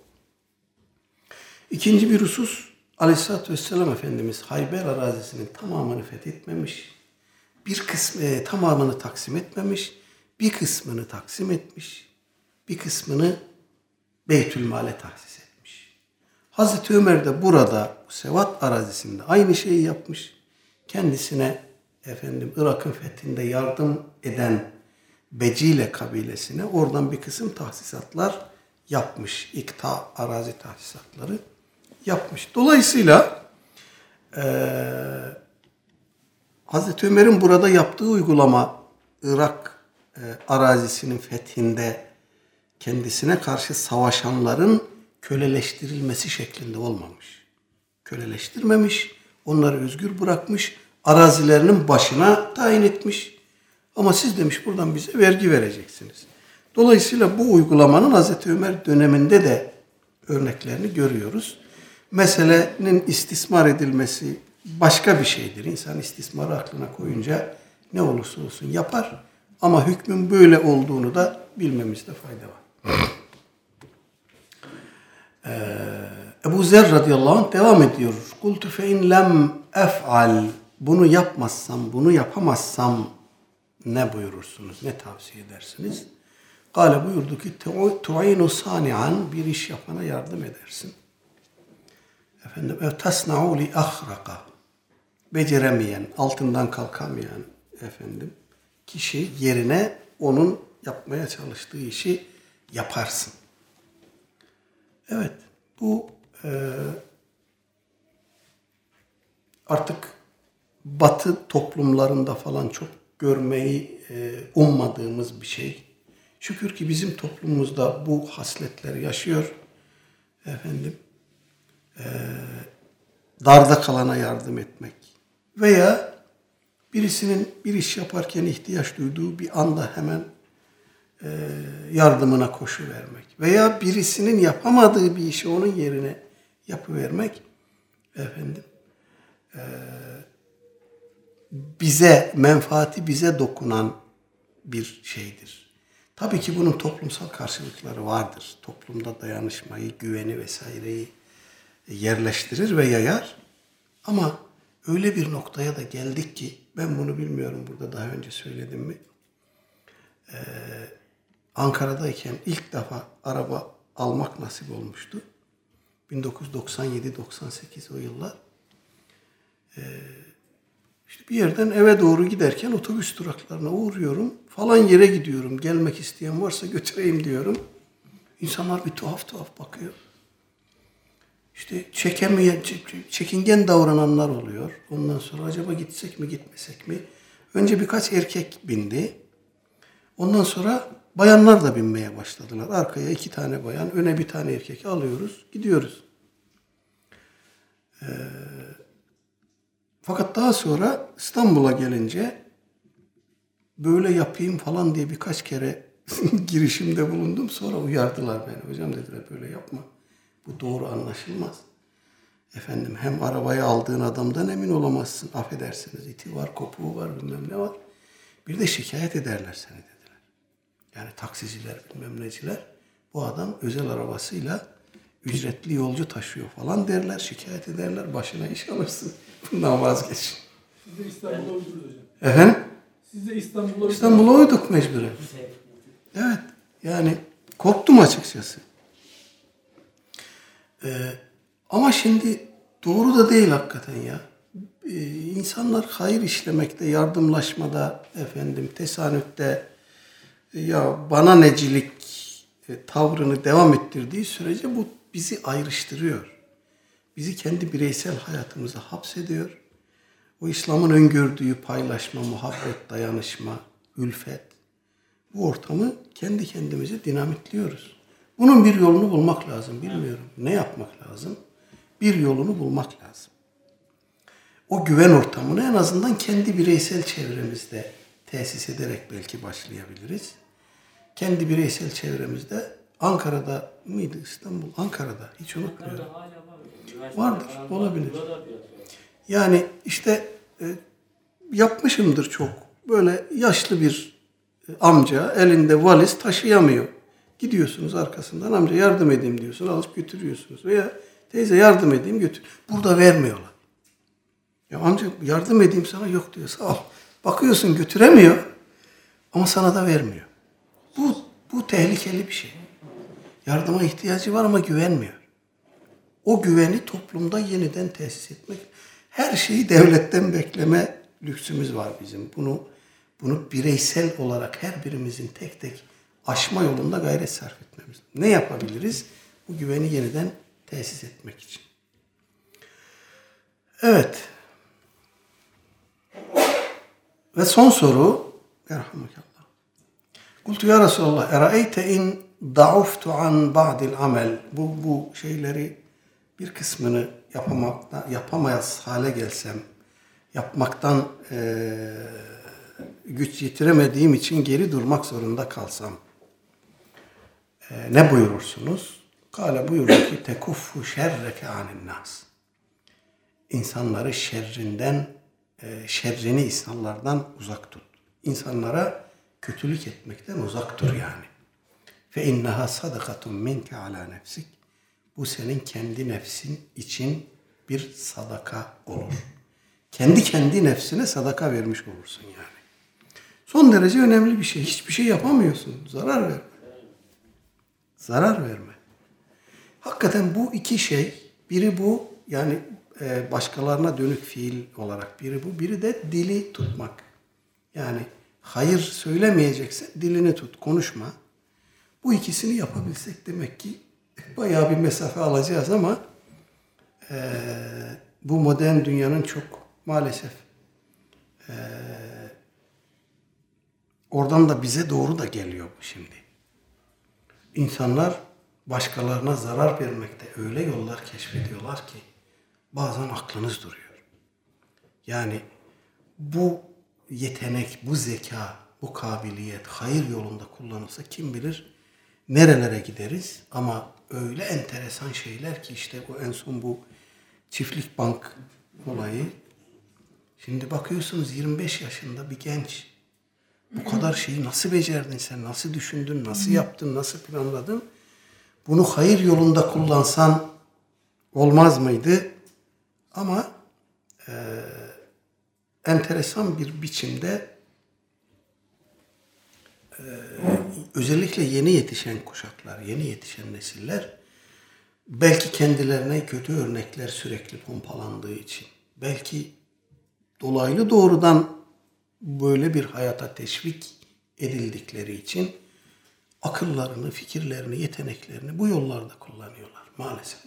İkinci bir husus Aleyhisselatü Vesselam Efendimiz Hayber arazisinin tamamını fethetmemiş. Bir kısmı e, tamamını taksim etmemiş. Bir kısmını taksim etmiş. Bir kısmını Beytülmal'e tahsis etmiş. Hazreti Ömer de burada Sevat arazisinde aynı şeyi yapmış. Kendisine efendim Irak'ın fethinde yardım eden Becile kabilesine oradan bir kısım tahsisatlar yapmış. İkta arazi tahsisatları yapmış. Dolayısıyla e, Hazreti Ömer'in burada yaptığı uygulama Irak e, arazisinin fethinde kendisine karşı savaşanların köleleştirilmesi şeklinde olmamış. Köleleştirmemiş, onları özgür bırakmış, arazilerinin başına tayin etmiş. Ama siz demiş buradan bize vergi vereceksiniz. Dolayısıyla bu uygulamanın Hazreti Ömer döneminde de örneklerini görüyoruz. Meselenin istismar edilmesi başka bir şeydir. İnsan istismarı aklına koyunca ne olursa olsun yapar. Ama hükmün böyle olduğunu da bilmemizde fayda var. Ee, Ebu Zer radıyallahu anh devam ediyor. Kultu fe in lem ef'al bunu yapmazsam, bunu yapamazsam ne buyurursunuz, ne tavsiye edersiniz? Kale buyurdu ki tu'inu sani'an bir iş yapana yardım edersin. Efendim ev tasna'u li ahraka beceremeyen, altından kalkamayan efendim kişi yerine onun yapmaya çalıştığı işi yaparsın. Evet, bu e, artık Batı toplumlarında falan çok görmeyi e, ummadığımız bir şey. Şükür ki bizim toplumumuzda bu hasletler yaşıyor. Efendim, e, darda kalana yardım etmek veya birisinin bir iş yaparken ihtiyaç duyduğu bir anda hemen e, yardımına koşu vermek veya birisinin yapamadığı bir işi onun yerine yapıvermek efendim e, bize menfaati bize dokunan bir şeydir. Tabii ki bunun toplumsal karşılıkları vardır. Toplumda dayanışmayı, güveni vesaireyi yerleştirir ve yayar. Ama öyle bir noktaya da geldik ki ben bunu bilmiyorum burada daha önce söyledim mi? Ee, Ankara'dayken ilk defa araba almak nasip olmuştu. 1997-98 o yıllar. Ee, işte bir yerden eve doğru giderken otobüs duraklarına uğruyorum. Falan yere gidiyorum. Gelmek isteyen varsa götüreyim diyorum. İnsanlar bir tuhaf tuhaf bakıyor. İşte çekemeyen, çekingen davrananlar oluyor. Ondan sonra acaba gitsek mi gitmesek mi? Önce birkaç erkek bindi. Ondan sonra bayanlar da binmeye başladılar. Arkaya iki tane bayan, öne bir tane erkek alıyoruz, gidiyoruz. Ee, fakat daha sonra İstanbul'a gelince böyle yapayım falan diye birkaç kere *laughs* girişimde bulundum. Sonra uyardılar beni. Hocam dediler böyle yapma. Bu doğru anlaşılmaz. Efendim hem arabayı aldığın adamdan emin olamazsın. Affedersiniz iti var, kopuğu var, bilmem ne var. Bir de şikayet ederler seni dediler. Yani taksiciler, bilmem neciler. Bu adam özel arabasıyla ücretli yolcu taşıyor falan derler, şikayet ederler. Başına iş alırsın. *laughs* Bundan vazgeç. Siz de İstanbul'a uydunuz hocam. Efendim? Siz de İstanbul'a. İstanbul'a uyduk mecburen. Evet. Yani korktum açıkçası. Ee, ama şimdi doğru da değil hakikaten ya. Ee, insanlar hayır işlemekte, yardımlaşmada, efendim tesanütte ya bana necilik e, tavrını devam ettirdiği sürece bu bizi ayrıştırıyor. Bizi kendi bireysel hayatımıza hapsediyor. O İslam'ın öngördüğü paylaşma, muhabbet, dayanışma, ülfet bu ortamı kendi kendimize dinamitliyoruz. Bunun bir yolunu bulmak lazım. Bilmiyorum. Ne yapmak lazım? Bir yolunu bulmak lazım. O güven ortamını en azından kendi bireysel çevremizde tesis ederek belki başlayabiliriz. Kendi bireysel çevremizde Ankara'da mıydı İstanbul? Ankara'da hiç unutmuyorum. Vardır, olabilir. Yani işte e, yapmışımdır çok. Böyle yaşlı bir e, amca elinde valiz taşıyamıyor. Gidiyorsunuz arkasından amca yardım edeyim diyorsun alıp götürüyorsunuz. Veya teyze yardım edeyim götür. Burada vermiyorlar. Ya amca yardım edeyim sana yok diyor sağ ol. Bakıyorsun götüremiyor ama sana da vermiyor. Bu, bu tehlikeli bir şey. Yardıma ihtiyacı var ama güvenmiyor. O güveni toplumda yeniden tesis etmek. Her şeyi devletten bekleme lüksümüz var bizim. Bunu bunu bireysel olarak her birimizin tek tek aşma yolunda gayret sarf etmemiz. Ne yapabiliriz? Bu güveni yeniden tesis etmek için. Evet. Ve son soru. Erhamukallah. Kultu ya Resulallah. Eraeyte in dauftu an ba'dil amel bu bu şeyleri bir kısmını yapamakta yapamayız hale gelsem yapmaktan eee, güç yitiremediğim için geri durmak zorunda kalsam eee, ne buyurursunuz? Kale buyurdu ki tekuffu şerreke anin nas. İnsanları şerrinden, eee, şerrini insanlardan uzak tut. İnsanlara kötülük etmekten uzak dur yani. Fe inneha sadakatun minke ala nefsik. Bu senin kendi nefsin için bir sadaka olur. Kendi kendi nefsine sadaka vermiş olursun yani. Son derece önemli bir şey. Hiçbir şey yapamıyorsun. Zarar verme. Zarar verme. Hakikaten bu iki şey, biri bu yani e, başkalarına dönük fiil olarak biri bu, biri de dili tutmak. Yani hayır söylemeyeceksen dilini tut, konuşma. Bu ikisini yapabilsek demek ki bayağı bir mesafe alacağız ama eee, bu modern dünyanın çok maalesef eee, oradan da bize doğru da geliyor şimdi. İnsanlar başkalarına zarar vermekte öyle yollar keşfediyorlar ki bazen aklınız duruyor. Yani bu yetenek, bu zeka, bu kabiliyet hayır yolunda kullanılsa kim bilir nerelere gideriz ama öyle enteresan şeyler ki işte bu en son bu çiftlik bank olayı. Şimdi bakıyorsunuz 25 yaşında bir genç. Bu kadar şeyi nasıl becerdin sen? Nasıl düşündün? Nasıl yaptın? Nasıl planladın? Bunu hayır yolunda kullansan olmaz mıydı? Ama eee, enteresan bir biçimde eee, özellikle yeni yetişen kuşaklar, yeni yetişen nesiller belki kendilerine kötü örnekler sürekli pompalandığı için, belki dolaylı doğrudan böyle bir hayata teşvik edildikleri için akıllarını, fikirlerini, yeteneklerini bu yollarda kullanıyorlar maalesef.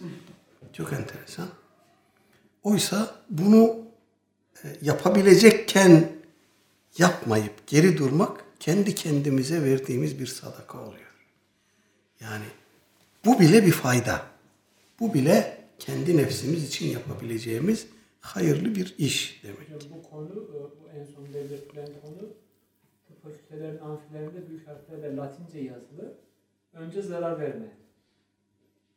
Çok enteresan. Oysa bunu e, yapabilecekken yapmayıp geri durmak kendi kendimize verdiğimiz bir sadaka oluyor. Yani bu bile bir fayda. Bu bile kendi nefsimiz için yapabileceğimiz hayırlı bir iş demek. Hocam bu konu, e, bu en son belirtilen konu tıp fakültelerin amfilerinde büyük harflerle Latince yazılı. Önce zarar verme.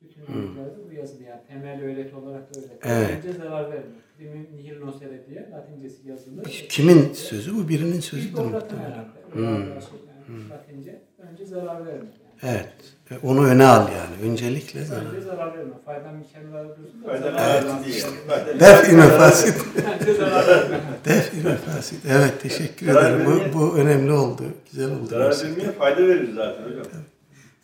Bütün amfilerde bu yazılı yani temel öğreti olarak da öyle. Evet. Önce zarar verme. Primin nihil nocere diye Latincesi yazılı. Kimin sözü? Bu birinin sözüdür Hipokrat'ın muhtemelen. herhalde. Hmm. Yani Latince. Önce zarar verme. Evet. E, Onu öne al yani. Öncelikle zarar. Önce zarar verme. Faydan mükemmel diyorsun da. Fayda zarar lazım verme. değil. Fayda- Def-i mefasit. Önce *laughs* zarar verme. Def-i mefasit. Evet teşekkür Zarar ederim. vermeye- Bu, bu önemli oldu. Güzel oldu. Zarar gerçekten. vermeye fayda verir zaten hocam.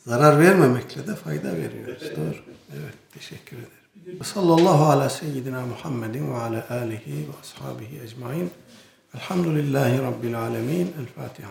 Zarar vermemekle de fayda veriyoruz. Doğru. Evet, teşekkür ederim. Sallallahu ala seyyidina Muhammedin ve ala alihi ve ashabihi ecmain. Elhamdülillahi Rabbil alemin. El Fatiha.